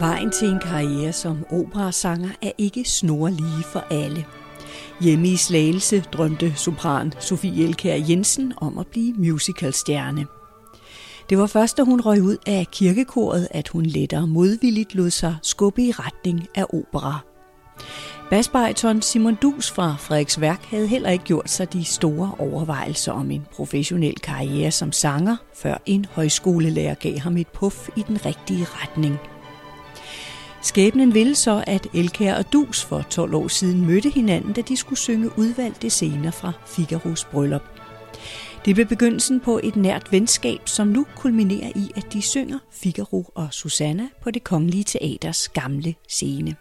Vejen til en karriere som operasanger er ikke snorlige for alle. Hjemme i Slagelse drømte sopran Sofie Elkær Jensen om at blive musicalstjerne. Det var først, da hun røg ud af kirkekoret, at hun lettere modvilligt lod sig skubbe i retning af opera. Basbariton Simon Dus fra Frederiksværk havde heller ikke gjort sig de store overvejelser om en professionel karriere som sanger, før en højskolelærer gav ham et puff i den rigtige retning – Skæbnen ville så, at Elkær og Dus for 12 år siden mødte hinanden, da de skulle synge udvalgte scener fra Figaros bryllup. Det blev begyndelsen på et nært venskab, som nu kulminerer i, at de synger Figaro og Susanna på det kongelige teaters gamle scene.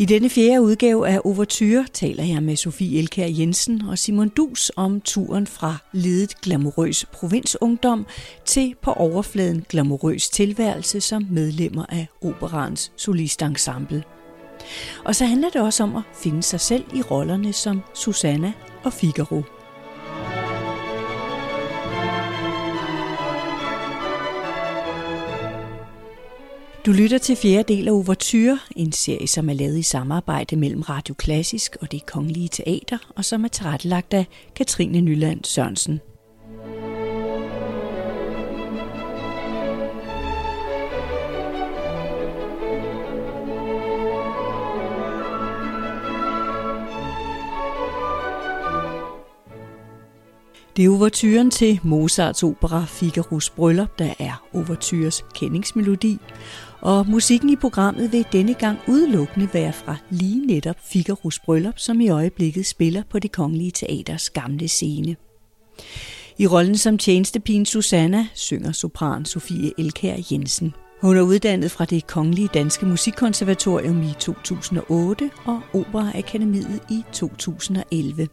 I denne fjerde udgave af Overture taler jeg med Sofie Elkær Jensen og Simon Dus om turen fra ledet glamorøs provinsungdom til på overfladen glamorøs tilværelse som medlemmer af operans solistensemble. Og så handler det også om at finde sig selv i rollerne som Susanna og Figaro. Du lytter til fjerde del af Overture, en serie, som er lavet i samarbejde mellem Radio Klassisk og det Kongelige Teater, og som er tilrettelagt af Katrine Nyland Sørensen. Det er overturen til Mozarts opera Figaros Bryllup, der er overtures kendingsmelodi, og musikken i programmet vil denne gang udelukkende være fra lige netop Figaros Bryllup, som i øjeblikket spiller på det kongelige teaters gamle scene. I rollen som tjenestepigen Susanna synger sopran Sofie Elkær Jensen. Hun er uddannet fra det Kongelige Danske Musikkonservatorium i 2008 og Operaakademiet i 2011.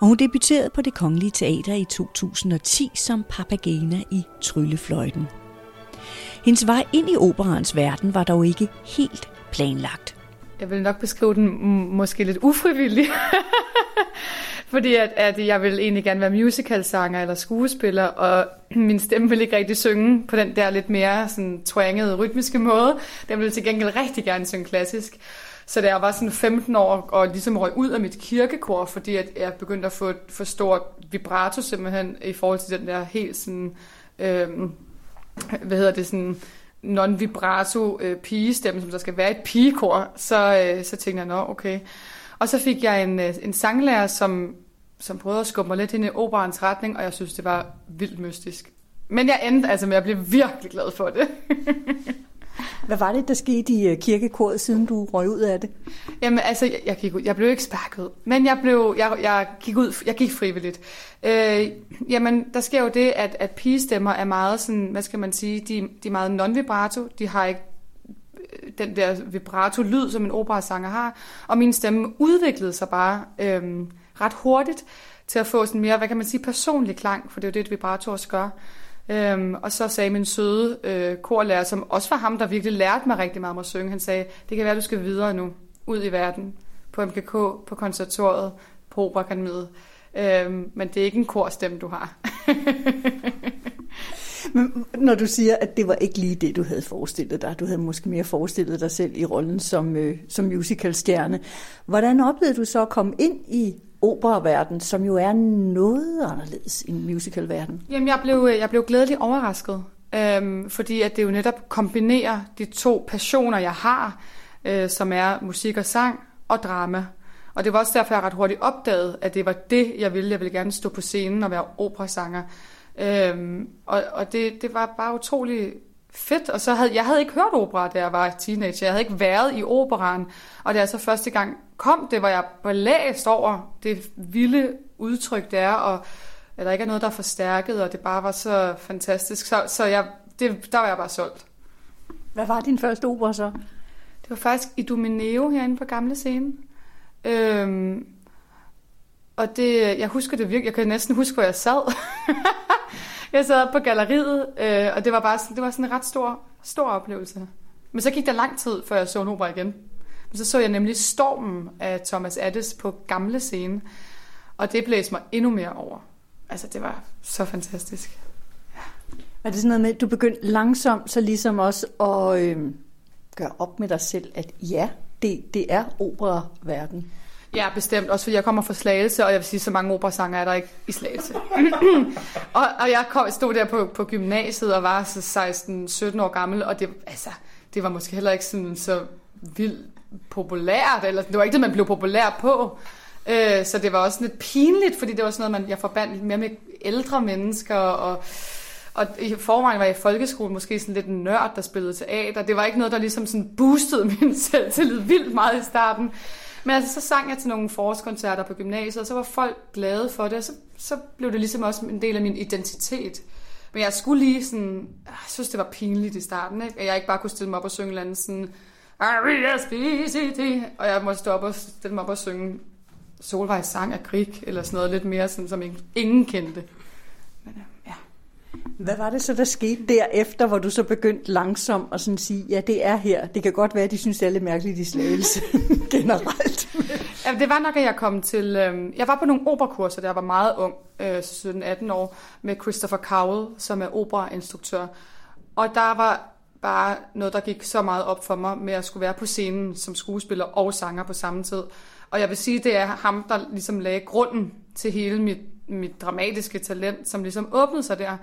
Og hun debuterede på det Kongelige Teater i 2010 som Papagena i Tryllefløjten. Hendes vej ind i operans verden var dog ikke helt planlagt. Jeg vil nok beskrive den måske lidt ufrivillig. Fordi at, at jeg vil egentlig gerne være musicalsanger eller skuespiller, og min stemme vil ikke rigtig synge på den der lidt mere sådan twangede, rytmiske måde. Den ville til gengæld rigtig gerne synge klassisk. Så da jeg var sådan 15 år og ligesom røg ud af mit kirkekor, fordi at jeg begyndte at få for stor vibrato simpelthen i forhold til den der helt sådan, øh, hvad hedder det, sådan non-vibrato øh, pigestemme, som der skal være et pigekor, så, øh, så tænkte jeg, nå okay. Og så fik jeg en, øh, en sanglærer, som, som prøvede at skubbe mig lidt ind i operans retning, og jeg synes, det var vildt mystisk. Men jeg endte altså med at blive virkelig glad for det. Hvad var det, der skete i øh, kirkekoret, siden du røg ud af det? Jamen, altså, jeg, jeg, gik ud. jeg blev ikke sparket men jeg, blev, jeg, jeg, gik ud, jeg gik frivilligt. Øh, jamen, der sker jo det, at, at pigestemmer er meget sådan, hvad skal man sige, de, de er meget non-vibrato, de har ikke øh, den der vibrato-lyd, som en operasanger har, og min stemme udviklede sig bare øh, ret hurtigt til at få sådan mere, hvad kan man sige, personlig klang, for det er jo det, et vibrato også gør. Øhm, og så sagde min søde øh, korlærer, som også var ham, der virkelig lærte mig rigtig meget om at synge, han sagde, det kan være, du skal videre nu, ud i verden, på MKK, på konservatoriet, på Operakademiet. Øhm, men det er ikke en korstemme, du har. Men når du siger, at det var ikke lige det, du havde forestillet dig, du havde måske mere forestillet dig selv i rollen som, øh, som musicalstjerne, hvordan oplevede du så at komme ind i operaverden, som jo er noget anderledes end musicalverden? Jamen, jeg blev, øh, jeg blev glædeligt overrasket, øhm, fordi at det jo netop kombinerer de to passioner, jeg har, øh, som er musik og sang og drama. Og det var også derfor, jeg ret hurtigt opdagede, at det var det, jeg ville. Jeg ville gerne stå på scenen og være operasanger. Øhm, og og det, det var bare utrolig fedt. Og så havde jeg havde ikke hørt opera, da jeg var teenager. Jeg havde ikke været i operan. Og det er så første gang kom det, hvor jeg var læst over det vilde udtryk, det er, og at der ikke er noget, der er forstærket, og det bare var så fantastisk. Så, så jeg, det, der var jeg bare solgt. Hvad var din første opera så? Det var faktisk i Domineo herinde på Gamle Scene. Øhm, og det, jeg husker det virkelig, jeg kan næsten huske, hvor jeg sad. jeg sad på galleriet, øh, og det var bare det var sådan en ret stor, stor oplevelse. Men så gik der lang tid, før jeg så en opera igen. Men så så jeg nemlig Stormen af Thomas Addis på gamle scene, og det blæste mig endnu mere over. Altså, det var så fantastisk. Ja. Er det sådan noget med, at du begyndte langsomt så ligesom også at øh, gøre op med dig selv, at ja, det, det er operaverden? Ja, bestemt. Også fordi jeg kommer fra Slagelse, og jeg vil sige, så mange operasanger er der ikke i Slagelse. og, og jeg kom, stod der på, på gymnasiet og var så 16-17 år gammel, og det, altså, det var måske heller ikke sådan så vildt populært, eller det var ikke det, man blev populær på. Øh, så det var også lidt pinligt, fordi det var sådan noget, man, jeg forbandt mere med ældre mennesker, og, og i forvejen var jeg i folkeskolen måske sådan lidt en nørd, der spillede teater. Det var ikke noget, der ligesom sådan boostede min selvtillid vildt meget i starten. Men altså, så sang jeg til nogle forårskoncerter på gymnasiet, og så var folk glade for det, og så, så blev det ligesom også en del af min identitet. Men jeg skulle lige sådan, jeg synes det var pinligt i starten, ikke? at jeg ikke bare kunne stille mig op og synge en eller anden sådan, og jeg måtte stå op og stille mig op og synge Solvejs sang af Grig, eller sådan noget lidt mere, sådan, som ingen kendte. Men, øh, ja. Hvad var det så, der skete derefter, hvor du så begyndte langsomt at sådan sige, ja, det er her. Det kan godt være, at de synes, det er lidt mærkeligt i slagelse generelt. ja, det var nok, at jeg kom til... Øh, jeg var på nogle operakurser, da jeg var meget ung, øh, 17-18 år, med Christopher Cowell, som er operainstruktør. Og der var bare noget, der gik så meget op for mig med at skulle være på scenen som skuespiller og sanger på samme tid. Og jeg vil sige, det er ham, der ligesom lagde grunden til hele mit, mit dramatiske talent, som ligesom åbnede sig der.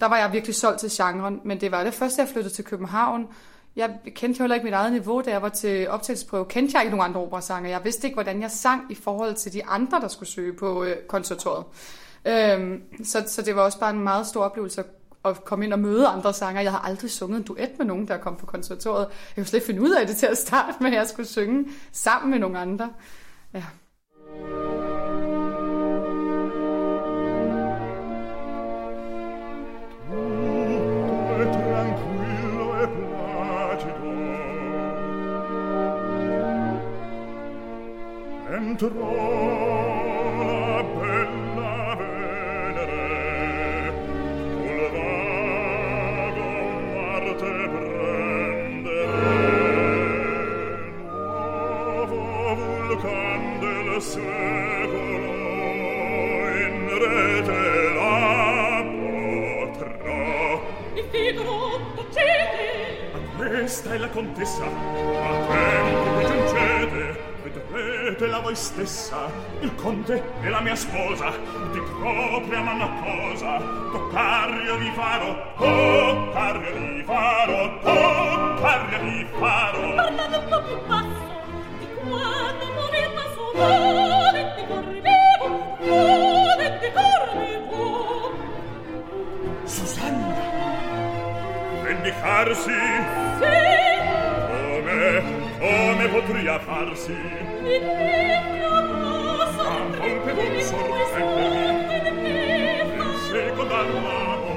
Der var jeg virkelig solgt til genren, men det var det første, jeg flyttede til København. Jeg kendte jo heller ikke mit eget niveau, da jeg var til optagelsesprøve. Kendte jeg ikke nogen andre operasanger. Jeg vidste ikke, hvordan jeg sang i forhold til de andre, der skulle søge på øh, konservatoriet. Øhm, så, så det var også bare en meget stor oplevelse at at komme ind og møde andre sanger. Jeg har aldrig sunget en duet med nogen, der kom på konservatoriet. Jeg kunne slet ikke finde ud af det til at starte med, at jeg skulle synge sammen med nogle andre. Ja. Entrò questa è la contessa a tempo vi giungete vedrete la voi stessa il conte è la mia sposa di propria mamma cosa toccarrio vi farò toccarrio vi farò toccarrio vi farò parlate un po' più basso di quando di corri vivo di corri vivo Susanna vendicarsi Come, potria farsi? In mio posso, a volte non sorprendere, in seconda mano,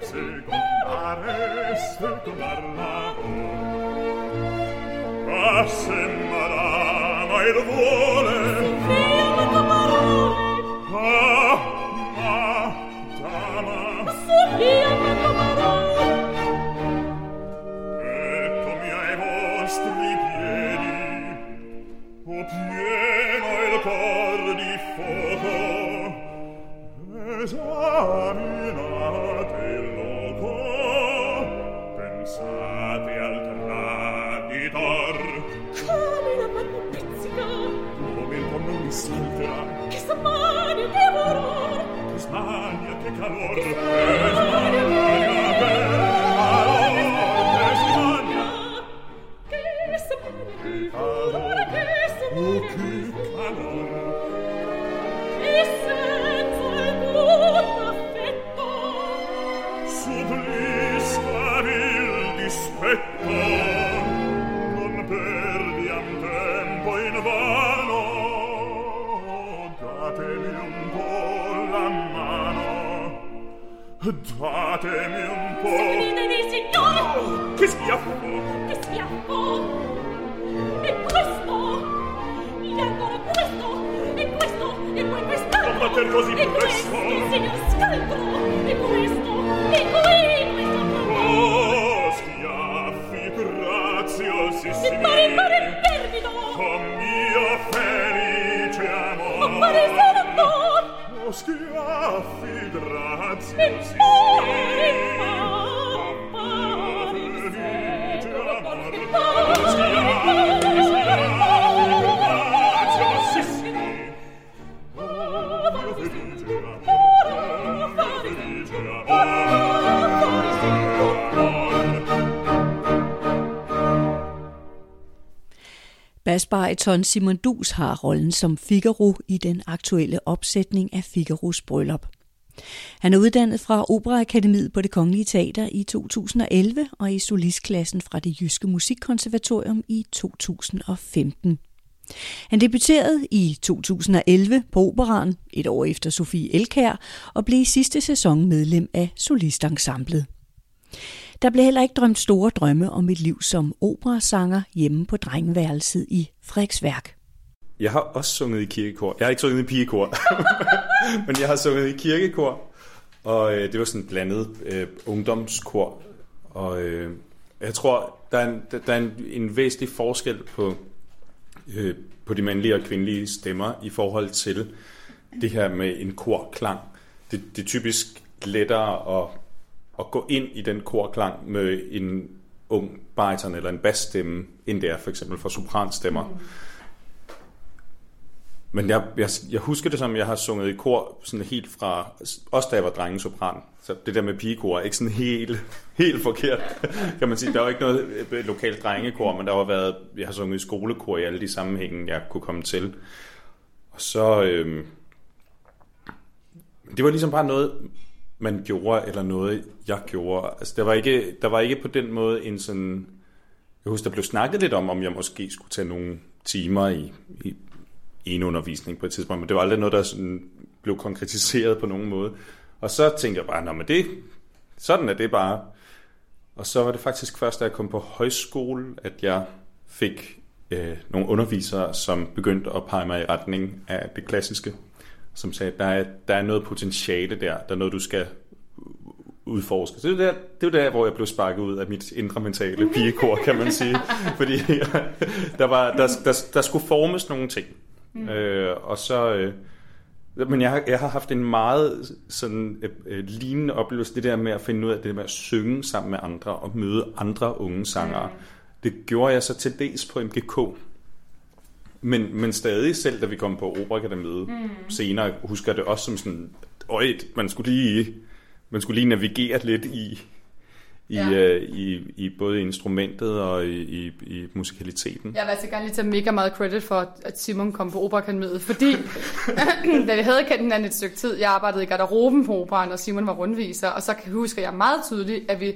secondare, secondarla, ma se madama il vuole, Lord. Basbariton Simon Dus har rollen som Figaro i den aktuelle opsætning af Figaros bryllup. Han er uddannet fra Operaakademiet på det Kongelige Teater i 2011 og i solistklassen fra det Jyske Musikkonservatorium i 2015. Han debuterede i 2011 på Operan, et år efter Sofie Elkær, og blev i sidste sæson medlem af solistensemblet. Der blev heller ikke drømt store drømme om et liv som operasanger hjemme på drengeværelset i Frederiksværk. Jeg har også sunget i kirkekor. Jeg har ikke sunget i pigekor, men jeg har sunget i kirkekor. Og øh, det var sådan et blandet øh, ungdomskor. Og øh, jeg tror, der er en, der er en, en væsentlig forskel på, øh, på de mandlige og kvindelige stemmer i forhold til det her med en korklang. Det, det er typisk lettere at, at gå ind i den korklang med en ung bariton eller en bassstemme, end det er for eksempel for sopranstemmer. Mm. Men jeg, jeg, jeg husker det som, jeg har sunget i kor sådan helt fra, også da jeg var drengesopran. Så det der med pigekor er ikke sådan helt, helt forkert, kan man sige. Der var ikke noget øh, lokalt drengekor, men der har været, jeg har sunget i skolekor i alle de sammenhænge, jeg kunne komme til. Og så, øhm, det var ligesom bare noget, man gjorde, eller noget, jeg gjorde. Altså, der var ikke, der var ikke på den måde en sådan... Jeg husker, der blev snakket lidt om, om jeg måske skulle tage nogle timer i, i en undervisning på et tidspunkt, men det var aldrig noget, der sådan blev konkretiseret på nogen måde. Og så tænkte jeg bare, nå, men det, sådan er det bare. Og så var det faktisk først, da jeg kom på højskole, at jeg fik øh, nogle undervisere, som begyndte at pege mig i retning af det klassiske, som sagde, der er, der er noget potentiale der, der er noget, du skal udforske. Så det er der, det er der, hvor jeg blev sparket ud af mit indre mentale pigekor, kan man sige. Fordi der, var, der, der, der skulle formes nogle ting. Mm. Øh, og så... Øh, men jeg har, jeg har haft en meget sådan øh, øh, lignende oplevelse, det der med at finde ud af det med at synge sammen med andre og møde andre unge sangere. Mm. Det gjorde jeg så til dels på MGK. Men, men stadig selv, da vi kom på Operakademiet mm. senere, husker det også som sådan, øj, man skulle lige, man skulle lige navigere lidt i, i, ja. øh, i, i både instrumentet og i, i, i musikaliteten. Jeg vil altså gerne lige tage mega meget credit for, at Simon kom på Operakademiet, fordi da vi havde kendt hinanden et stykke tid, jeg arbejdede i garderoben på operan, og Simon var rundviser, og så husker jeg meget tydeligt, at vi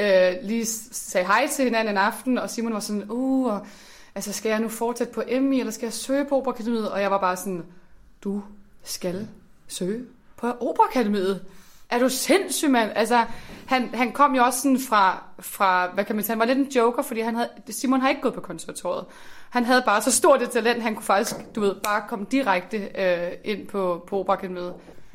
øh, lige sagde hej til hinanden en aften, og Simon var sådan, uh, altså skal jeg nu fortsætte på MI, eller skal jeg søge på Operakademiet? Og jeg var bare sådan, du skal søge på Operakademiet. Er du sindssyg, mand? Altså, han, han kom jo også sådan fra, fra, hvad kan man sige, han var lidt en joker, fordi han havde, Simon har ikke gået på konservatoriet. Han havde bare så stort et talent, han kunne faktisk, du ved, bare komme direkte øh, ind på, på Operakademiet.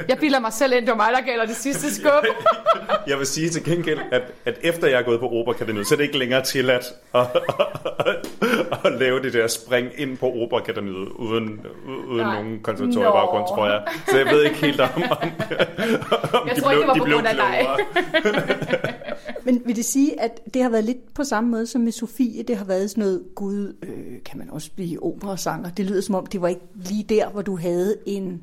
Jeg bilder mig selv ind, det var mig, der gælder det sidste skub. jeg vil sige til gengæld, at, at efter jeg er gået på Operakademiet, så er det ikke længere tilladt at, at, at, lave det der spring ind på Operakademiet uden, uden Nej. nogen konservatoriebaggrund, tror jeg. Så jeg ved ikke helt om, om, om Jeg de tror blev, ikke, det var de på blev grund af dig. Men vil det sige, at det har været lidt på samme måde som med Sofie? Det har været sådan noget, gud, øh, kan man også blive operasanger? Det lyder som om, det var ikke lige der, hvor du havde en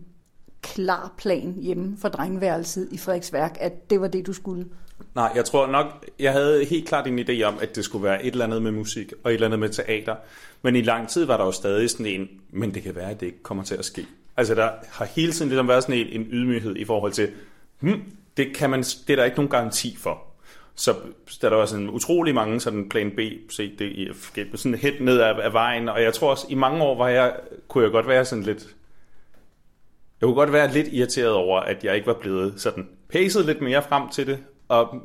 klar plan hjemme for drengeværelset i Frederiksværk, at det var det, du skulle? Nej, jeg tror nok, jeg havde helt klart en idé om, at det skulle være et eller andet med musik og et eller andet med teater. Men i lang tid var der jo stadig sådan en, men det kan være, at det ikke kommer til at ske. Altså der har hele tiden ligesom været sådan en, en ydmyghed i forhold til, hmm, det, kan man, det er der ikke nogen garanti for. Så der var sådan utrolig mange sådan plan B, C, D, E, F, G, sådan helt ned af, af vejen. Og jeg tror også, i mange år var jeg, kunne jeg godt være sådan lidt, jeg kunne godt være lidt irriteret over, at jeg ikke var blevet sådan pacet lidt mere frem til det, og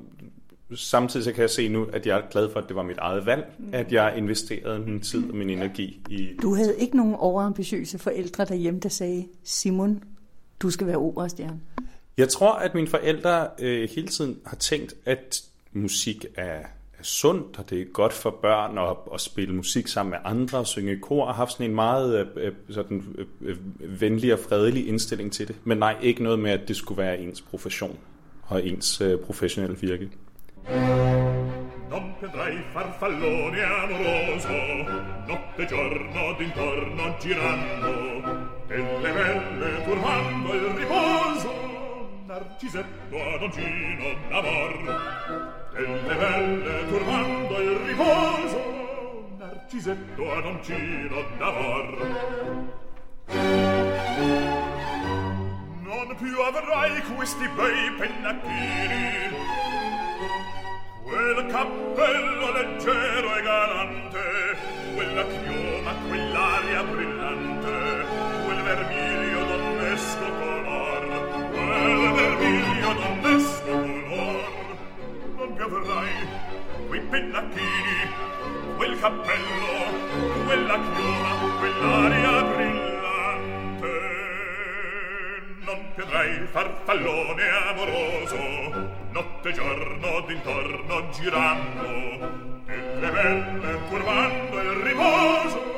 samtidig så kan jeg se nu, at jeg er glad for, at det var mit eget valg, at jeg investerede min tid og min energi i... Du havde ikke nogen overambitiøse forældre derhjemme, der sagde, Simon, du skal være operastjerne. Jeg tror, at mine forældre øh, hele tiden har tænkt, at musik er, er sundt, og det er godt for børn at, at spille musik sammen med andre og synge i kor, og haft sådan en meget øh, sådan, øh, venlig og fredelig indstilling til det. Men nej, ikke noget med, at det skulle være ens profession og ens øh, professionelle virke. Non vedrai farfallone amoroso, notte e giorno d'intorno girando, delle belle turbando il riposo, Narcisetto ad oncino d'amor. Delle belle turbando il riposo, Narcisetto ad oncino d'amor. Non più avrai questi bei pennacchini, Quel cappello leggero e galante, quella chioma, quell'aria brillante, quel vermiglio donnesco color, quel vermiglio donnesco color. Non più avrai quei pennacchini, quel cappello, quella chioma, quell'aria brillante. non piadrai farfallone amoroso. Notte e giorno d'intorno girando e le belle curvando il riposo.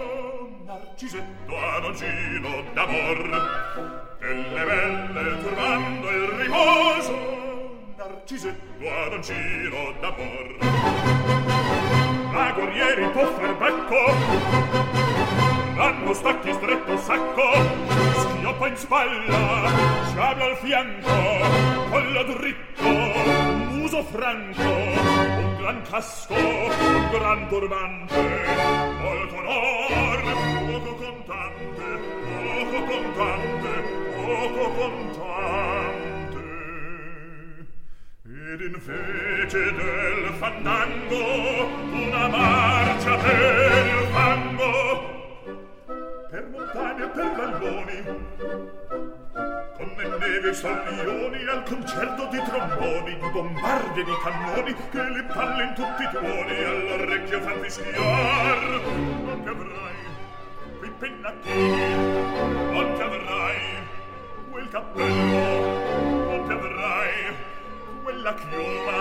Narcisetto anocino d'amor e le belle curvando il riposo. Narcisetto anocino d'amor. La guerrieri può far becco Danno stacchi stretto sacco, schioppa in spalla, sciabla al fianco, collo dritto, muso franco, un gran casco, un gran turbante, molto onor, poco contante, poco contante, poco contante. Ed in fece del fandango una marcia per il fango, montagne e per valloni con le neve sallioni al concerto di tromboni di bombarde e di cannoni che le palle in tutti i tuoni all'orecchio fan fischiar. Non ti avrai quei pennacchini non ti avrai quel cappello non ti avrai quella chioma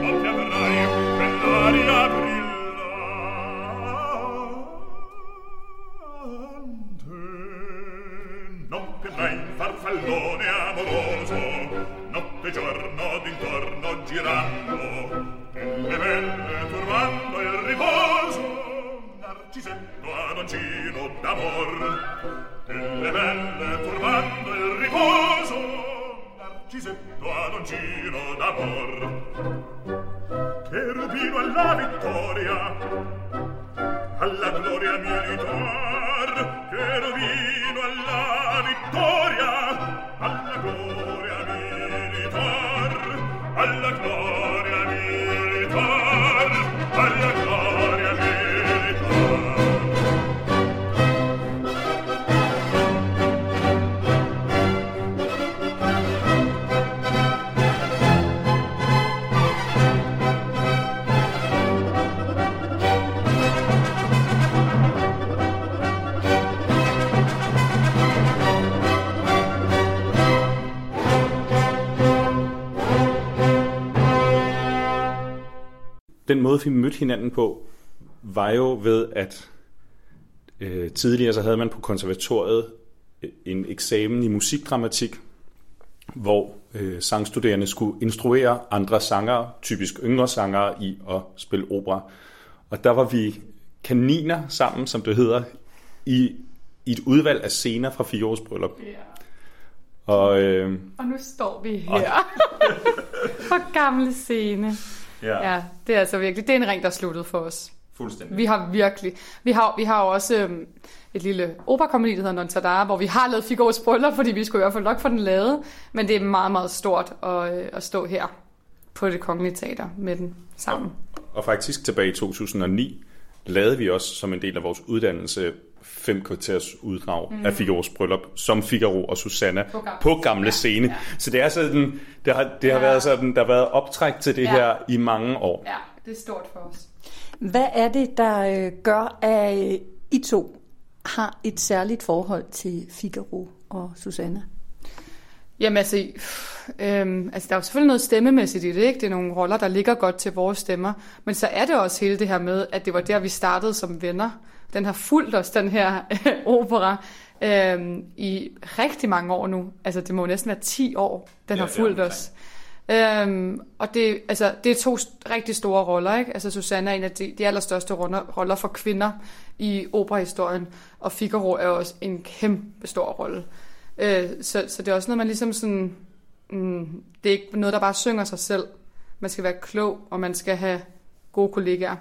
non ti avrai quell'aria brillante Farfallone amoroso Notte e giorno d'intorno girando Delle belle turbando il riposo Narcisetto ad oncino d'amor Delle belle turbando il riposo Narcisetto ad oncino d'amor. Che rubino alla vittoria Alla gloria militar rubino alla vittoria. Alla gloria militar alla gloria den måde, vi mødte hinanden på, var jo ved, at øh, tidligere så havde man på konservatoriet en eksamen i musikdramatik, hvor øh, sangstuderende skulle instruere andre sangere, typisk yngre sangere, i at spille opera. Og der var vi kaniner sammen, som det hedder, i, i et udvalg af scener fra fireårs bryllup. Ja. Og, øh, Og nu står vi her. på gamle scene. Ja, det er altså virkelig, det er en ring, der er sluttet for os. fuldstændig. Vi har virkelig, vi har, vi har jo også øhm, et lille operakompagni, der hedder Non Tadara, hvor vi har lavet Figaro's Bryllup, fordi vi skulle i hvert fald nok få den lavet, men det er meget, meget stort at, øh, at stå her på det kongelige teater med den sammen. Og faktisk tilbage i 2009 lavede vi også som en del af vores uddannelse fem kvarters uddrag mm. af Figaro's bryllup, som Figaro og Susanna på gamle- på gamle ja, scene. ja. Så det er sådan, det har, det har Ja. været sådan, der har været optræk til det Ja. her i mange år. Ja, det er stort for os. Hvad er det, der øh, gør, at øh, I to har et særligt forhold til Figaro og Susanna? Jamen altså, øhm, altså, der er jo selvfølgelig noget stemmemæssigt i det, ikke? Det er nogle roller, der ligger godt til vores stemmer. Men så er det også hele det her med, at det var der, vi startede som venner. Den har fulgt os, den her opera, øhm, i rigtig mange år nu. Altså, det må jo næsten være 10 år, den Ja, har fulgt er os. Øhm, og det, altså, det er to rigtig store roller, ikke? Altså, Susanne er en af de, de allerstørste roller, roller for kvinder i operahistorien, og Figaro er også en kæmpe stor rolle. Øh, så, så det er også noget, man ligesom sådan... Mm, det er ikke noget, der bare synger sig selv. Man skal være klog, og man skal have gode kollegaer.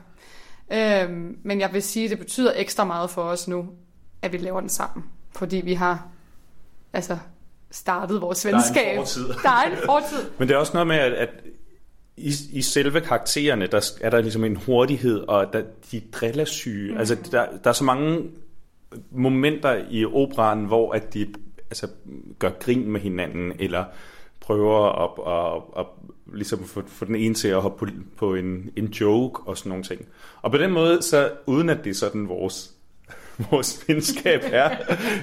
Øhm, men jeg vil sige, at det betyder ekstra meget for os nu, at vi laver den sammen. Fordi vi har altså startet vores er en venskab. fortid. Der er en fortid. Men det er også noget med, at, at i, i selve karaktererne, der er der ligesom en hurtighed, og der, de er drillesyge. Mm. Altså, der, der er så mange momenter i operaen, hvor at de altså, gør grin med hinanden, eller prøver at, at, at, at ligesom få, få den ene til at hoppe på, på en, en joke og sådan nogle ting. Og på den måde, så uden at det er sådan vores, vores venskab er,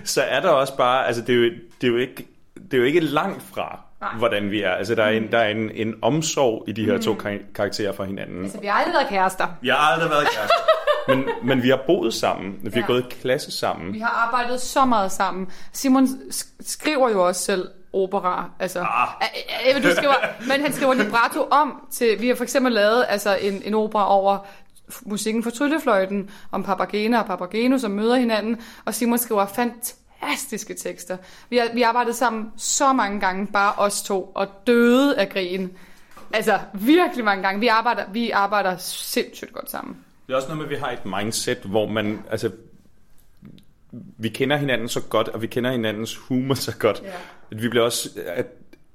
så er der også bare, altså det er jo, det er jo ikke det er jo ikke langt fra, Nej. hvordan vi er. Altså, der er en, der er en, en omsorg i de her to kar- karakterer for hinanden. Så vi har aldrig været kærester. Vi har aldrig været kærester. men, men vi har boet sammen. Vi har Ja. gået i klasse sammen. Vi har arbejdet så meget sammen. Simon sk- skriver jo også selv opera. Altså, ah. du skriver, men han skriver libretto om til... Vi har for eksempel lavet altså, en, en opera over musikken for tryllefløjten, om Papagena og Papageno, som møder hinanden, og Simon skriver fantastiske tekster. Vi har, vi har arbejdet sammen så mange gange, bare os to, og døde af grin. Altså, virkelig mange gange. Vi arbejder, vi arbejder sindssygt godt sammen. Det er også noget med, at vi har et mindset, hvor man, altså, vi kender hinanden så godt, og vi kender hinandens humor så godt, Ja. At vi bliver også, at,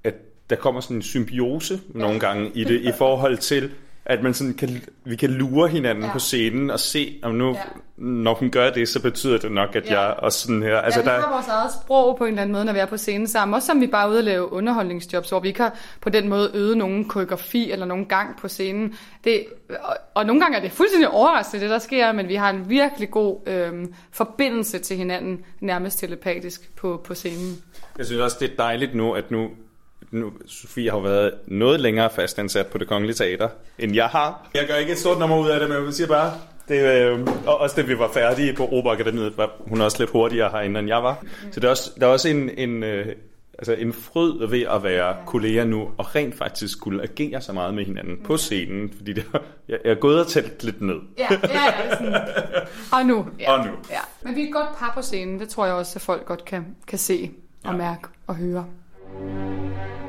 at der kommer sådan en symbiose nogle gange i det, i forhold til, at man sådan kan, vi kan lure hinanden Ja. på scenen og se, om nu, Ja. når hun gør det, så betyder det nok, at Ja. jeg også sådan her, altså ja, vi der, har vores eget sprog på en eller anden måde, når vi er på scenen sammen. Også som vi bare er ude at lave underholdningsjobs, hvor vi ikke har på den måde øvet nogen koreografi eller nogen gang på scenen. Det, og, og nogle gange er det fuldstændig overraskende, det der sker, men vi har en virkelig god øhm, forbindelse til hinanden, nærmest telepatisk på, på scenen. Jeg synes også, det er dejligt nu, at nu, nu Sofie har jo været noget længere fastansat på det kongelige teater, end jeg har. Jeg gør ikke et stort nummer ud af det, men jeg siger bare, det, øh, og også da vi var færdige på Operakademiet, var hun også lidt hurtigere herinde, end jeg var. Så der er også, der er også en, en, øh, altså en fryd ved at være kolleger nu, og rent faktisk skulle agere så meget med hinanden på scenen, fordi det, jeg, jeg er gået og talt lidt ned. Ja, ja, ja. Sådan. Og nu. Ja. Og nu. Ja. Men vi er et godt par på scenen, det tror jeg også, at folk godt kan, kan se og Ja. mærke og høre. Música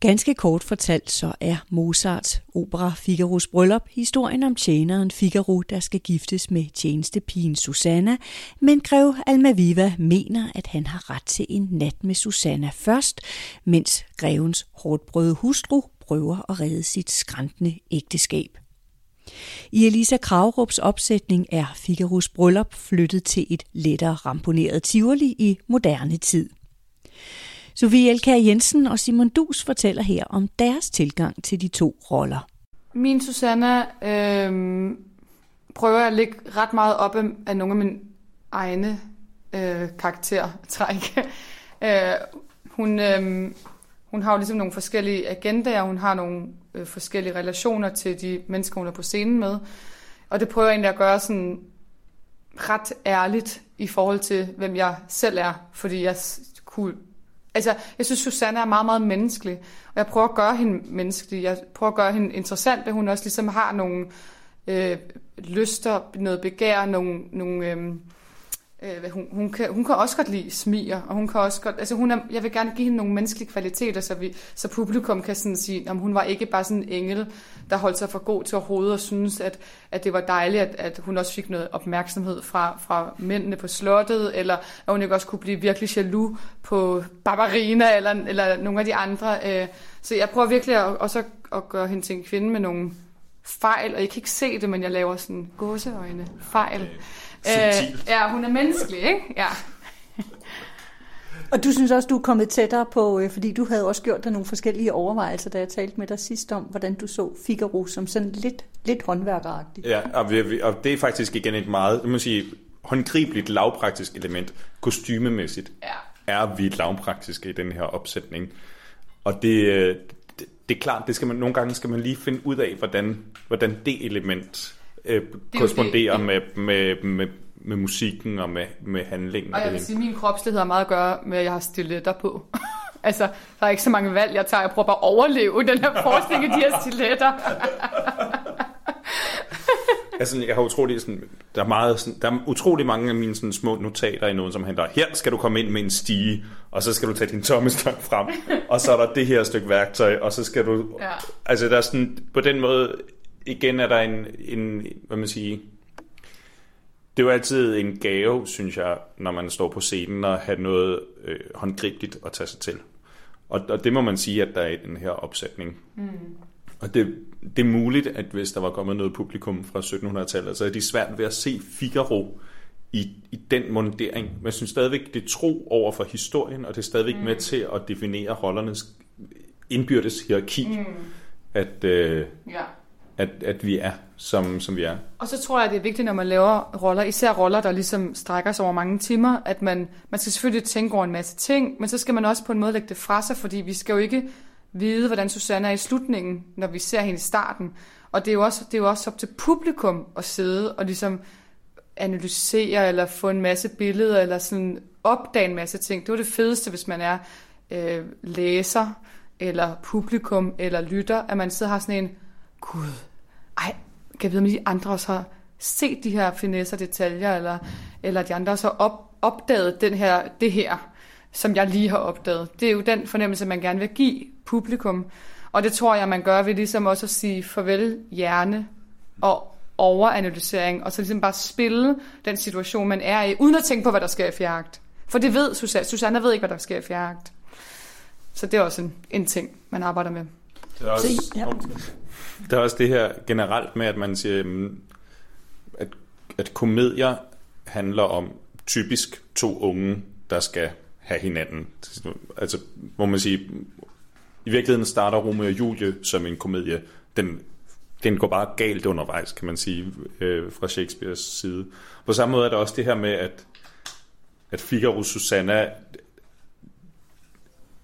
Ganske kort fortalt så er Mozarts opera Figaros Bryllup historien om tjeneren Figaro, der skal giftes med tjenestepigen Susanna, men grev Almaviva mener, at han har ret til en nat med Susanna først, mens grevens hårdbrøde hustru prøver at redde sit skræntende ægteskab. I Elisa Kravrups opsætning er Figaros Bryllup flyttet til et lettere ramponeret Tivoli i moderne tid. Sofie Elkær Jensen og Simon Dus fortæller her om deres tilgang til de to roller. Min Susanna øh, prøver at lægge ret meget op af, af nogle af mine egne øh, karaktertræk. øh, hun, øh, hun har jo ligesom nogle forskellige agendaer, hun har nogle øh, forskellige relationer til de mennesker, hun er på scenen med. Og det prøver jeg egentlig at gøre sådan ret ærligt i forhold til, hvem jeg selv er, fordi jeg kunne Altså, jeg synes, Susanne er meget, meget menneskelig, og jeg prøver at gøre hende menneskelig. Jeg prøver at gøre hende interessant, at hun også ligesom har nogle øh, lyster, noget begær, nogle, nogle øh, Øh, hun, hun, kan, hun kan også godt lide smiger, og hun kan også godt, altså hun er, jeg vil gerne give hende nogle menneskelige kvaliteter, så, vi, så publikum kan sådan sige, om hun var ikke bare sådan en engel, der holdt sig for god til overhovedet, og synes, at, at det var dejligt, at, at hun også fik noget opmærksomhed fra, fra mændene på slottet, eller at hun ikke også kunne blive virkelig jaloux på Barbarina, eller, eller nogle af de andre. Øh, så jeg prøver virkelig at, også at gøre hende til en kvinde med nogle fejl, og jeg kan ikke se det, men jeg laver sådan gåseøjne fejl. Okay. Øh, ja, hun er menneskelig, ikke? Ja. Og du synes også, du er kommet tættere på, øh, fordi du havde også gjort dig nogle forskellige overvejelser, da jeg talte med dig sidst om, hvordan du så Figaro som sådan lidt, lidt håndværkeragtigt. Ja, og, vi, og det er faktisk igen et meget, man sige, håndgribeligt lavpraktisk element, kostymemæssigt, ja. er vi lavpraktiske i den her opsætning. Og det, øh, det, det er klart, det skal man, nogle gange skal man lige finde ud af, hvordan, hvordan det element øh, korresponderer det, med, med, med, med musikken og med, med handlingen. Og jeg vil sige, at min kropslighed har meget at gøre med, at jeg har stiletter på. altså, der er ikke så mange valg, jeg tager. Jeg prøver bare at overleve den her forskning af de her stiletter. Altså, jeg har utrolig sådan, der er meget sådan, der er utrolig mange af mine sådan, små notater i noget, som handler, her skal du komme ind med en stige, og så skal du tage din tommestang frem, og så er der det her stykke værktøj, og så skal du, ja. altså der er sådan, på den måde, igen er der en, en hvad man siger, det er jo altid en gave, synes jeg, når man står på scenen og har noget øh, håndgribeligt at tage sig til. Og, og det må man sige, at der er i den her opsætning. Mm. Og det, det er muligt, at hvis der var kommet noget publikum fra 1700-tallet, så er de svært ved at se Figaro i, i den mundering. Men jeg synes stadigvæk, det er tro over for historien, og det er stadigvæk mm. med til at definere rollernes indbyrdes hierarki. Mm. At, øh, ja at, at vi er, som, som vi er. Og så tror jeg, det er vigtigt, når man laver roller, især roller, der ligesom strækker sig over mange timer, at man, man skal selvfølgelig tænke over en masse ting, men så skal man også på en måde lægge det fra sig, fordi vi skal jo ikke vide, hvordan Susanne er i slutningen, når vi ser hende i starten. Og det er jo også, det er jo også op til publikum at sidde og ligesom analysere, eller få en masse billeder, eller sådan opdage en masse ting. Det var det fedeste, hvis man er øh, læser, eller publikum, eller lytter, at man sidder og har sådan en, gud, ej, kan jeg vide, om de andre også har set de her finesser, detaljer, eller, eller de andre også har op, opdaget den her, det her, som jeg lige har opdaget. Det er jo den fornemmelse, man gerne vil give publikum. Og det tror jeg, man gør ved ligesom også at sige farvel hjerne og overanalysering, og så ligesom bare spille den situation, man er i, uden at tænke på, hvad der sker i fjeragt. For det ved Susanne. Susanne ved ikke, hvad der sker i fjeragt. Så det er også en, en ting, man arbejder med. Det er også, så, ja. Der er også det her generelt med, at man siger, at, at komedier handler om typisk to unge, der skal have hinanden. Altså, hvor man siger, i virkeligheden starter Romeo og Julie som en komedie. Den, den går bare galt undervejs, kan man sige, øh, fra Shakespeares side. På samme måde er der også det her med, at, at Figaro Susanna,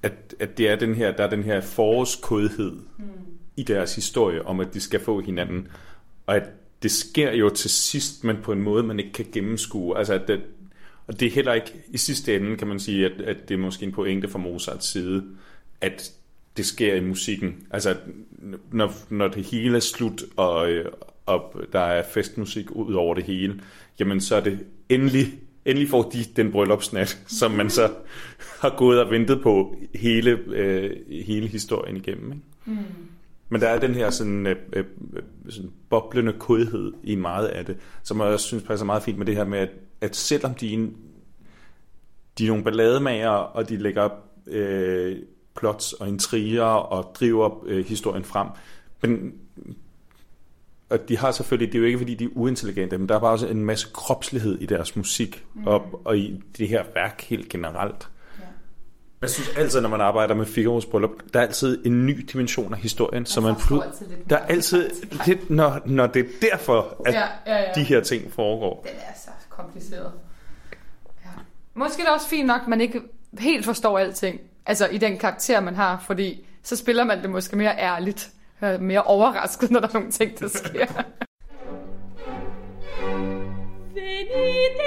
at, at det er den her, der er den her forårskodhed, mm i deres historie om, at de skal få hinanden. Og at det sker jo til sidst, men på en måde, man ikke kan gennemskue. Altså, at det, og det er heller ikke, i sidste ende kan man sige, at, at det er måske en pointe fra Mozarts side, at det sker i musikken. Altså, når, når det hele er slut, og, og der er festmusik ud over det hele, jamen så er det endelig, endelig får de den bryllupsnat, som man så har gået og ventet på hele, øh, hele historien igennem. Ikke? Mm. Men der er den her sådan, øh, øh, sådan boblende kodhed i meget af det, som jeg synes passer meget fint med det her med, at, at selvom de en, de er nogle ballademager, og de lægger øh, plots og intriger og driver øh, historien frem, men og de har selvfølgelig, det er jo ikke fordi, de er uintelligente, men der er bare også en masse kropslighed i deres musik, mm. og, og i det her værk helt generelt. Jeg synes altid, når man arbejder med Figaro's bryllup, der er altid en ny dimension af historien, så man der er altid, det, når, når det er derfor, at ja, ja, ja. de her ting foregår. Den er så kompliceret. Ja. Måske er det også fint nok, at man ikke helt forstår alting, altså i den karakter, man har, fordi så spiller man det måske mere ærligt, mere overrasket, når der er nogle ting, der sker. Venite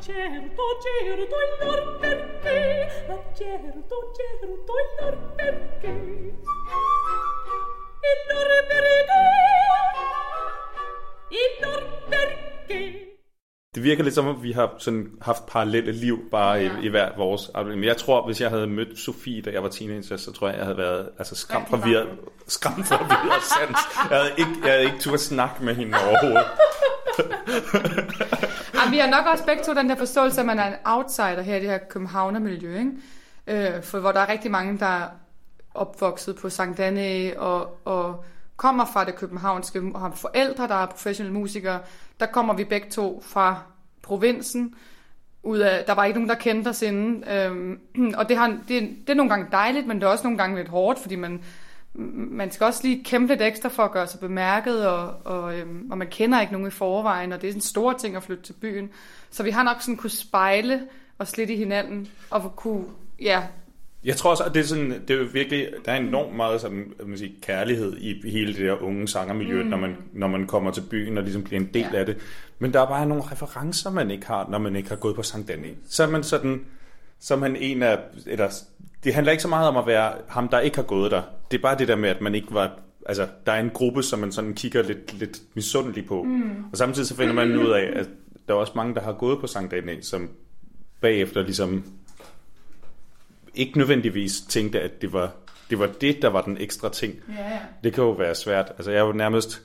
certo, certo il lor perché, ma certo, certo il lor perché. Il lor perché, il lor perché. Fermoni. virker lidt som, at vi har sådan haft parallelle liv bare ja. i, i hver vores. Men jeg tror, hvis jeg havde mødt Sofie, da jeg var teenager, så tror jeg, jeg havde været altså, skræmt for videre, skræmt for videre sans. Jeg havde ikke, jeg havde ikke turde snakke med hende overhovedet. ja, vi har nok også begge to den der forståelse, at man er en outsider her i det her københavnermiljø, ikke? Øh, for hvor der er rigtig mange, der er opvokset på Sankt Anne og, og kommer fra det københavnske, og har forældre, der er professionelle musikere, der kommer vi begge to fra provinsen. Ud af, der var ikke nogen, der kendte os inden. Øhm, og det, har, det, det er nogle gange dejligt, men det er også nogle gange lidt hårdt, fordi man, man skal også lige kæmpe lidt ekstra for at gøre sig bemærket, og, og, øhm, og man kender ikke nogen i forvejen, og det er en stor ting at flytte til byen. Så vi har nok sådan kunne spejle os lidt i hinanden, og kunne ja, jeg tror også, at det er, sådan, det er jo virkelig, der er enormt meget sådan, man sige, kærlighed i hele det der unge sangermiljø, mm. når, man, når man kommer til byen og ligesom bliver en del ja. af det. Men der er bare nogle referencer, man ikke har, når man ikke har gået på Sankt Danny. Så er man sådan, så er man en af, eller, det handler ikke så meget om at være ham, der ikke har gået der. Det er bare det der med, at man ikke var, altså, der er en gruppe, som man sådan kigger lidt, lidt misundelig på. Mm. Og samtidig så finder man ud af, at der er også mange, der har gået på Sankt Danny, som bagefter ligesom ikke nødvendigvis tænkte, at det var det, var det der var den ekstra ting. Ja, ja. Det kan jo være svært. Altså jeg er jo nærmest...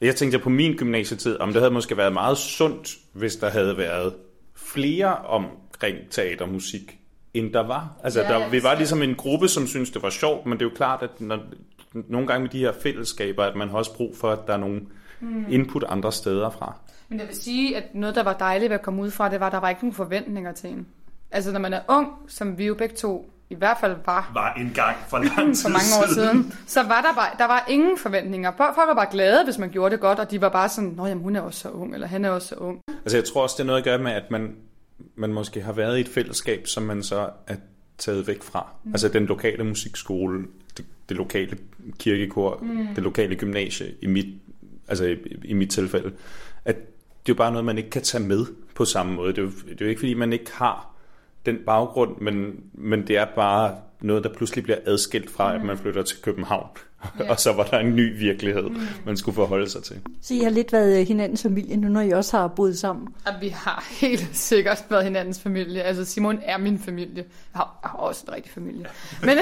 Jeg tænkte på min gymnasietid, om det havde måske været meget sundt, hvis der havde været flere omkring teatermusik, end der var. Altså Ja, der, vi var ligesom en gruppe, som syntes, det var sjovt, men det er jo klart, at når, nogle gange med de her fællesskaber, at man har også brug for, at der er nogle Mm. input andre steder fra. Men jeg vil sige, at noget, der var dejligt ved at komme ud fra, det var, at der var ikke nogen forventninger til en. Altså, når man er ung, som vi jo begge to i hvert fald var Var en gang for lang tid for mange år siden, så var der bare, der var ingen forventninger. Folk var bare glade, hvis man gjorde det godt, og de var bare sådan, nå jamen, hun er også så ung, eller han er også så ung. Altså jeg tror også, det er noget at gøre med, at man, man måske har været i et fællesskab, som man så er taget væk fra. Mm. Altså den lokale musikskole, det, det lokale kirkekor, mm. det lokale gymnasie, i mit, altså i, i mit tilfælde. At det er jo bare noget, man ikke kan tage med på samme måde. Det er jo, det er jo ikke, fordi man ikke har den baggrund, men, men det er bare noget, der pludselig bliver adskilt fra, mm. at man flytter til København. Ja. og så var der en ny virkelighed, mm. man skulle forholde sig til. Så I har lidt været øh, hinandens familie nu, når I også har boet sammen. At vi har helt sikkert været hinandens familie. Altså Simon er min familie. Jeg har, jeg har også en rigtig familie. Men,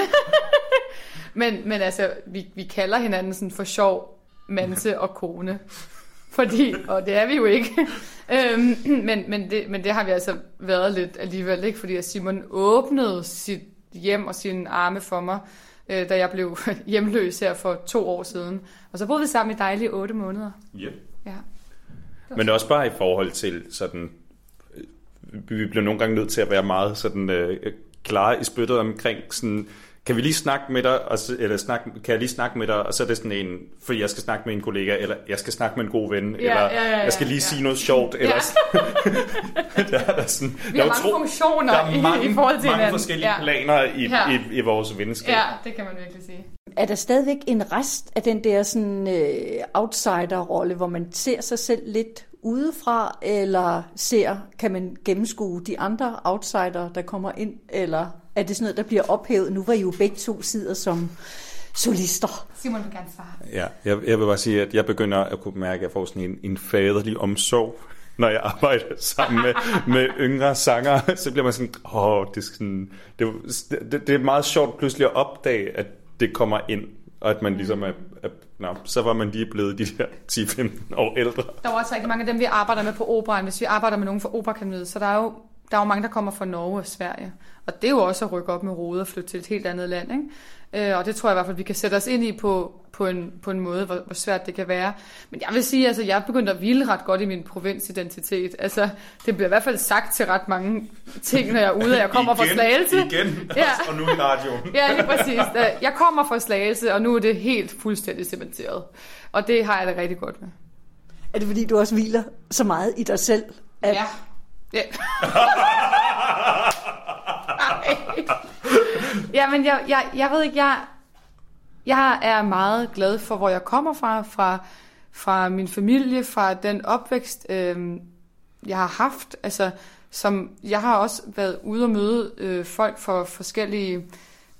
men, men altså, vi, vi kalder hinanden sådan for sjov manse og kone. Fordi, og det er vi jo ikke. øhm, men, men, det, men det har vi altså været lidt alligevel, ikke? Fordi Simon åbnede sit hjem og sine arme for mig, øh, da jeg blev hjemløs her for to år siden. Og så boede vi sammen i dejlige otte måneder. Yeah. Ja. Men også bare i forhold til sådan, øh, vi bliver nogle gange nødt til at være meget sådan øh, klare i spyttet omkring sådan, kan vi lige snakke med dig, og så, eller snak, kan jeg lige snakke med dig, og så er det sådan en, fordi jeg skal snakke med en kollega, eller jeg skal snakke med en god ven, Ja, eller ja, ja, ja, jeg skal lige ja. sige noget sjovt, eller Ja. der er der sådan, Vi der er mange funktioner der er i- mange, i forhold til mange hinanden. forskellige Ja. planer i, Ja. i, i, vores venskab. Ja, det kan man virkelig sige. Er der stadigvæk en rest af den der sådan øh, outsider-rolle, hvor man ser sig selv lidt udefra, eller ser, kan man gennemskue de andre outsider, der kommer ind, eller er det sådan noget, der bliver ophævet? Nu var I jo begge to sider som solister. Simon vil gerne svare. Ja, jeg, jeg vil bare sige, at jeg begynder at kunne mærke, at jeg får sådan en, en faderlig omsorg, når jeg arbejder sammen med, med yngre sanger. Så bliver man sådan, åh, det er, sådan, det, det, det er meget sjovt pludselig at opdage, at det kommer ind, og at man ligesom er, er nå, så var man lige blevet de der 10-15 år ældre. Der er jo også rigtig mange af dem, vi arbejder med på operan. Hvis vi arbejder med nogen fra Operakademiet, så der er jo der er jo mange, der kommer fra Norge og Sverige. Og det er jo også at rykke op med rode og flytte til et helt andet land. Ikke? Øh, og det tror jeg i hvert fald, vi kan sætte os ind i på, på, en, på en måde, hvor, hvor svært det kan være. Men jeg vil sige, altså, jeg er begyndt at hvile ret godt i min provinsidentitet. Altså, det bliver i hvert fald sagt til ret mange ting, når jeg er ude, og jeg kommer fra Slagelse. Igen, Ja. og nu i radioen. Ja, lige præcis. Da- Jeg kommer fra Slagelse, og nu er det helt fuldstændig cementeret. Og det har jeg det rigtig godt med. Er det fordi, du også hviler så meget i dig selv? At... Ja. ja. ja, men jeg, jeg, jeg ved ikke, jeg, jeg er meget glad for, hvor jeg kommer fra, fra, fra min familie, fra den opvækst, øh, jeg har haft. Altså, som, jeg har også været ude og møde øh, folk fra forskellige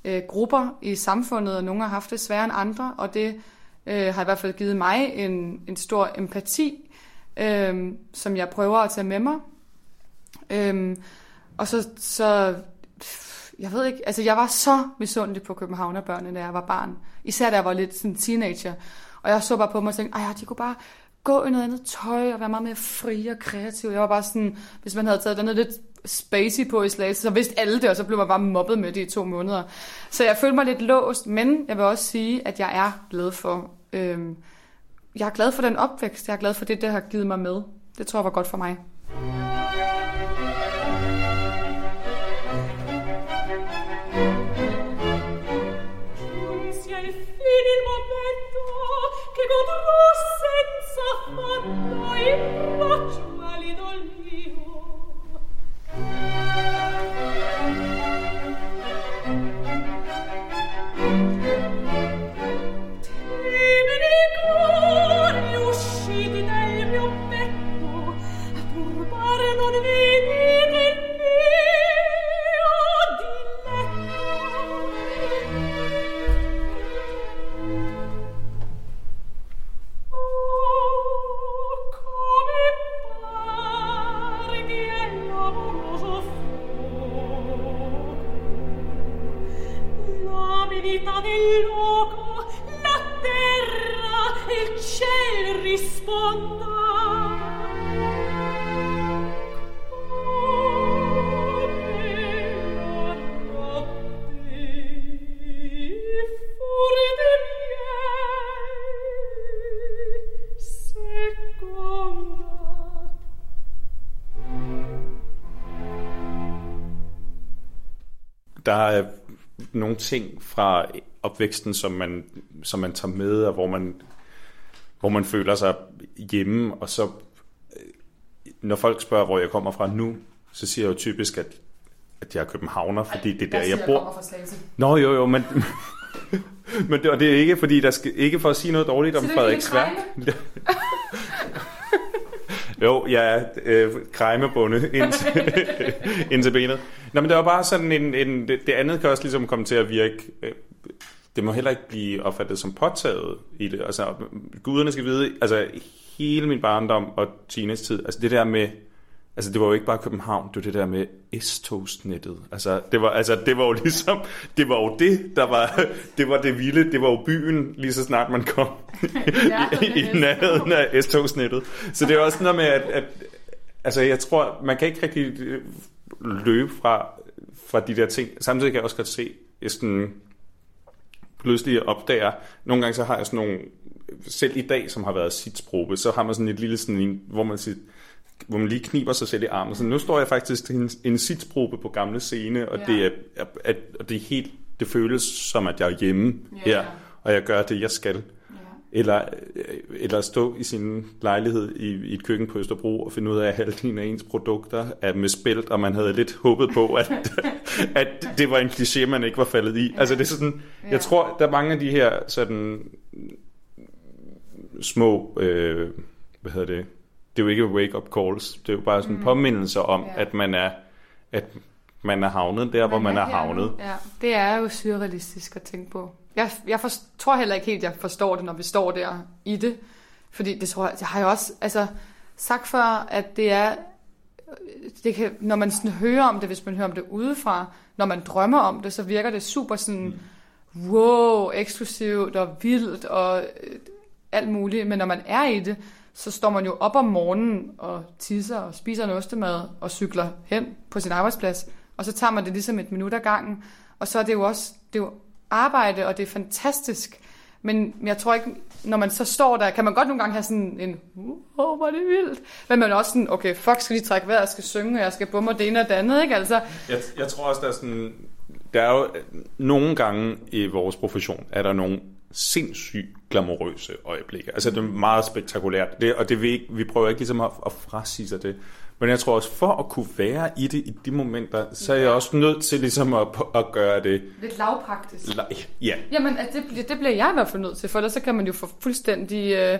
øh, grupper i samfundet, og nogle har haft det sværere end andre, og det øh, har i hvert fald givet mig en, en stor empati, øh, som jeg prøver at tage med mig. Øh, og så, så, jeg ved ikke, altså jeg var så misundelig på københavnerbørnene, da jeg var barn. Især da jeg var lidt sådan teenager. Og jeg så bare på mig og tænkte, ej, de kunne bare gå i noget andet tøj og være meget mere fri og kreativ. Jeg var bare sådan, hvis man havde taget den lidt spacey på i Slagelse, så vidste alle det, og så blev man bare mobbet med det i to måneder. Så jeg følte mig lidt låst, men jeg vil også sige, at jeg er glad for, øhm, jeg er glad for den opvækst. Jeg er glad for det, det har givet mig med. Det tror jeg var godt for mig. him Der er nogle ting fra opvæksten, som man, som man tager med, og hvor man, hvor man føler sig hjemme, og så øh, når folk spørger, hvor jeg kommer fra nu, så siger jeg jo typisk, at, at jeg er københavner, fordi det er der, jeg bor. Nå, jo, jo, men... men det, og det er ikke, fordi der skal, ikke for at sige noget dårligt om Frederiksværk. Jo, jeg er øh, krejmebunde ind til, ind til benet. Nå, men det var bare sådan en... en det, det andet kan også ligesom komme til at virke... Øh, det må heller ikke blive opfattet som påtaget i det. Altså, guderne skal vide, altså hele min barndom og teenage-tid, altså det der med Altså, det var jo ikke bare København, det var det der med S-togsnettet. Altså, det var, altså, det var jo ligesom, det var jo det, der var, det var det vilde, det var jo byen, lige så snart man kom i, i nærheden af S-togsnettet. Så det er også noget med, at, at, altså, jeg tror, man kan ikke rigtig løbe fra, fra de der ting. Samtidig kan jeg også godt se, at sådan, pludselig opdager, nogle gange så har jeg sådan nogle, selv i dag, som har været sit så har man sådan et lille sådan en, hvor man siger, hvor man lige kniber sig selv i armen. Så nu står jeg faktisk til en, en sitsprobe på gamle scene, og, ja. det er, at, og det er helt, det føles som, at jeg er hjemme ja. her, og jeg gør det, jeg skal. Ja. Eller, eller stå i sin lejlighed i, i et køkken på Østerbro og finde ud af, at halvdelen af ens produkter er med spælt, og man havde lidt håbet på, at, at det var en kliché, man ikke var faldet i. Ja. Altså det er sådan, ja. jeg tror, der er mange af de her sådan små, øh, hvad hedder det, det er jo ikke wake-up calls. Det er jo bare sådan mm. påmindelse om, ja. at man er at man er havnet der, man hvor man er, er havnet. Ja, det er jo surrealistisk at tænke på. Jeg, jeg for, tror heller ikke helt, jeg forstår det, når vi står der i det. Fordi det tror jeg, jeg har jo også altså, sagt før, at det er, det kan, når man sådan hører om det, hvis man hører om det udefra, når man drømmer om det, så virker det super sådan, mm. wow, eksklusivt og vildt og øh, alt muligt. Men når man er i det, så står man jo op om morgenen og tisser og spiser en ostemad og cykler hen på sin arbejdsplads. Og så tager man det ligesom et minut ad gangen. Og så er det jo også det er jo arbejde, og det er fantastisk. Men jeg tror ikke, når man så står der, kan man godt nogle gange have sådan en, åh, oh, hvor er det vildt. Men man er også sådan, okay, fuck, skal lige trække vejret, jeg skal synge, og jeg skal bumme det ene og det andet, ikke? Altså. Jeg, jeg tror også, der er sådan, der er jo øh, nogle gange i vores profession, er der nogle sindssygt glamourøse øjeblikke. Altså det er meget spektakulært, det, og det vi, vi prøver ikke ligesom at, at frasige sig det. Men jeg tror også, for at kunne være i det i de momenter, så er jeg også nødt til ligesom at, at gøre det... Lidt lavpraktisk. La, ja. Jamen, det, det bliver jeg i hvert fald nødt til, for ellers så kan man jo få fuldstændig... Øh,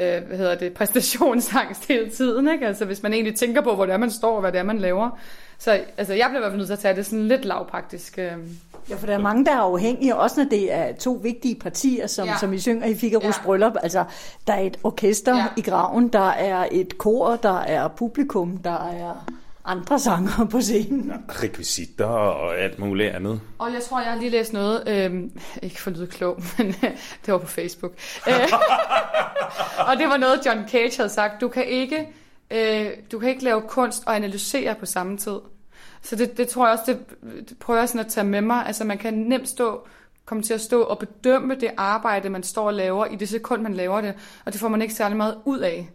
øh, hvad hedder det, præstationsangst hele tiden, ikke? Altså hvis man egentlig tænker på, hvor det er, man står, og hvad det er, man laver. Så altså, jeg bliver i hvert fald nødt til at tage det sådan lidt lavpraktisk. Øh. Ja, for der er mange, der er afhængige, også når det er to vigtige partier, som, ja. som I synger i Figaro's ja. bryllup. Altså, der er et orkester ja. i graven, der er et kor, der er publikum, der er andre sanger på scenen. Ja, rekvisitter og alt muligt andet. Og jeg tror, jeg har lige læst noget, øh, ikke for lyde klog, men det var på Facebook. Øh, og det var noget, John Cage havde sagt. Du kan ikke, øh, du kan ikke lave kunst og analysere på samme tid. Så det, det tror jeg også, det, det prøver jeg sådan at tage med mig. Altså man kan nemt stå, komme til at stå og bedømme det arbejde, man står og laver i det sekund, man laver det. Og det får man ikke særlig meget ud af.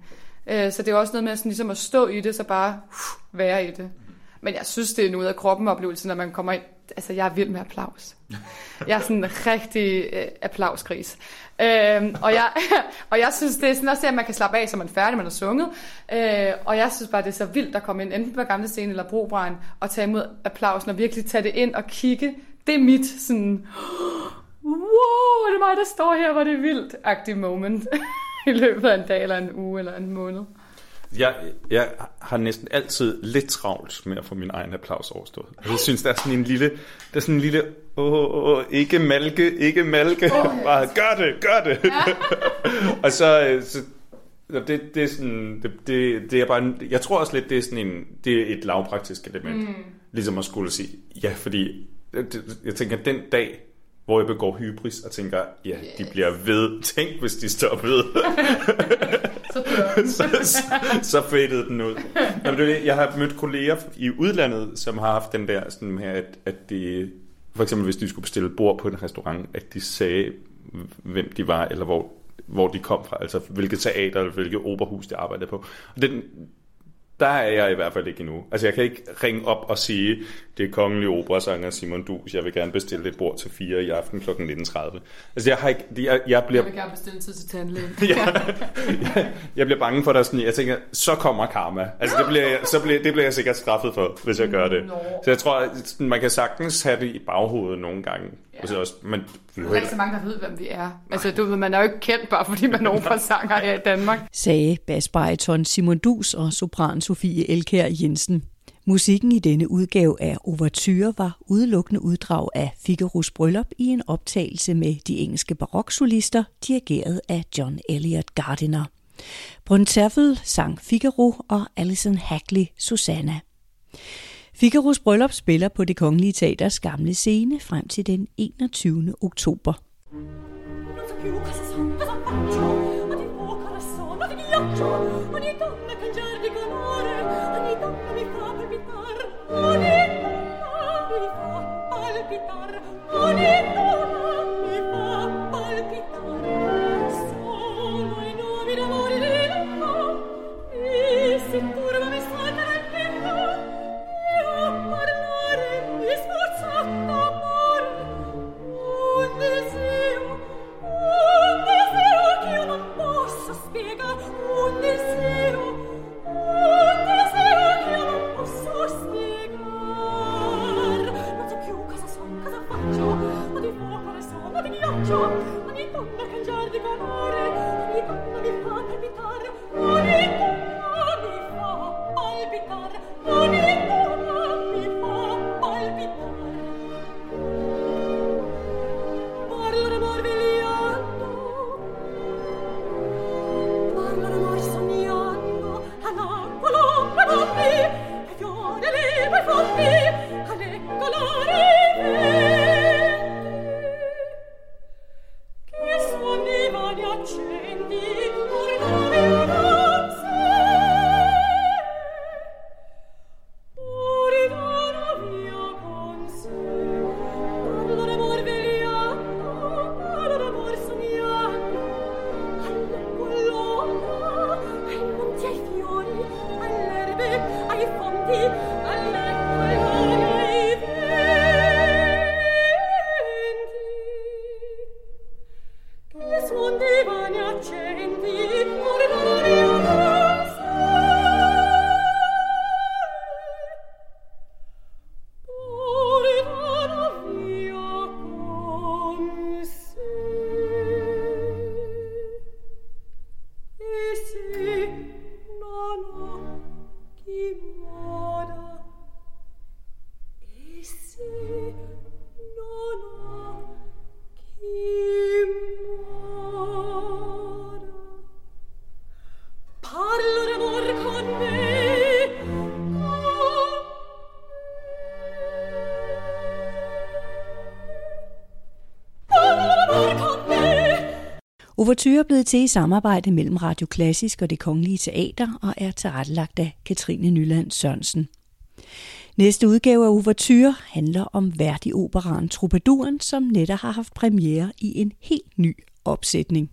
Øh, så det er også noget med sådan, ligesom at stå i det, så bare uh, være i det. Men jeg synes, det er en ud af kroppen oplevelse, når man kommer ind. Altså, jeg er vild med applaus. Jeg er sådan en rigtig øh, applausgris. Øhm, og, jeg, og jeg synes, det er sådan også, at man kan slappe af, så man er færdig, man har sunget. Øh, og jeg synes bare, det er så vildt at komme ind, enten på gamle scene eller Brobrand, og tage imod applausen og virkelig tage det ind og kigge. Det er mit sådan, wow, det mig, der står her, hvor det er vildt-agtig moment i løbet af en dag, eller en uge, eller en måned. Jeg, jeg har næsten altid lidt travlt med at få min egen applaus overstået. Jeg synes, der er sådan en lille, der er sådan en lille, åh, ikke malke, ikke malke, oh, bare gør det, gør det. Ja. og så, øh, så det, det er sådan, det, det, det er bare, jeg tror også lidt, det er sådan en, det er et lavpraktisk element. Mm. Ligesom at skulle sige, ja, fordi jeg tænker, den dag, hvor jeg begår hybris og tænker, ja, yes. de bliver ved. Tænk, hvis de står ved. så, så, så fadede den ud. Jamen, det er jeg har mødt kolleger i udlandet, som har haft den der sådan her, at, at de, for eksempel hvis de skulle bestille bord på en restaurant, at de sagde, hvem de var, eller hvor, hvor de kom fra, altså hvilket teater eller hvilket operahus de arbejdede på. Og den, der er jeg i hvert fald ikke endnu. Altså jeg kan ikke ringe op og sige, det er kongelig operasanger Simon Dus, jeg vil gerne bestille et bord til fire i aften kl. 19.30. Altså jeg har ikke, jeg, jeg bliver... Jeg vil gerne bestille tid til tandlægen. ja, jeg, jeg bliver bange for, at sådan, jeg tænker, så kommer karma. Altså det bliver, jeg, så bliver, det bliver jeg sikkert straffet for, hvis jeg gør det. Nå. Så jeg tror, at man kan sagtens have det i baghovedet nogle gange. Ja. Altså også, men er Der er ikke så mange, der ved, hvem vi er. Altså, du ved, man er jo ikke kendt, bare fordi man er operasanger her i Danmark. sagde basbariton Simon Dus og sopran Sofie Elkær Jensen. Musikken i denne udgave af Overture var udelukkende uddrag af Figaros bryllup i en optagelse med de engelske baroksolister, dirigeret af John Elliot Gardiner. Brunterfel sang Figaro og Alison Hackley Susanna. Figaros bryllup spiller på det Kongelige Teaters gamle scene frem til den 21. oktober. Non Overture er blevet til i samarbejde mellem Radio Klassisk og det Kongelige Teater og er tilrettelagt af Katrine Nyland Sørensen. Næste udgave af Overture handler om Verdi-operaen Troubadouren, som netop har haft premiere i en helt ny opsætning.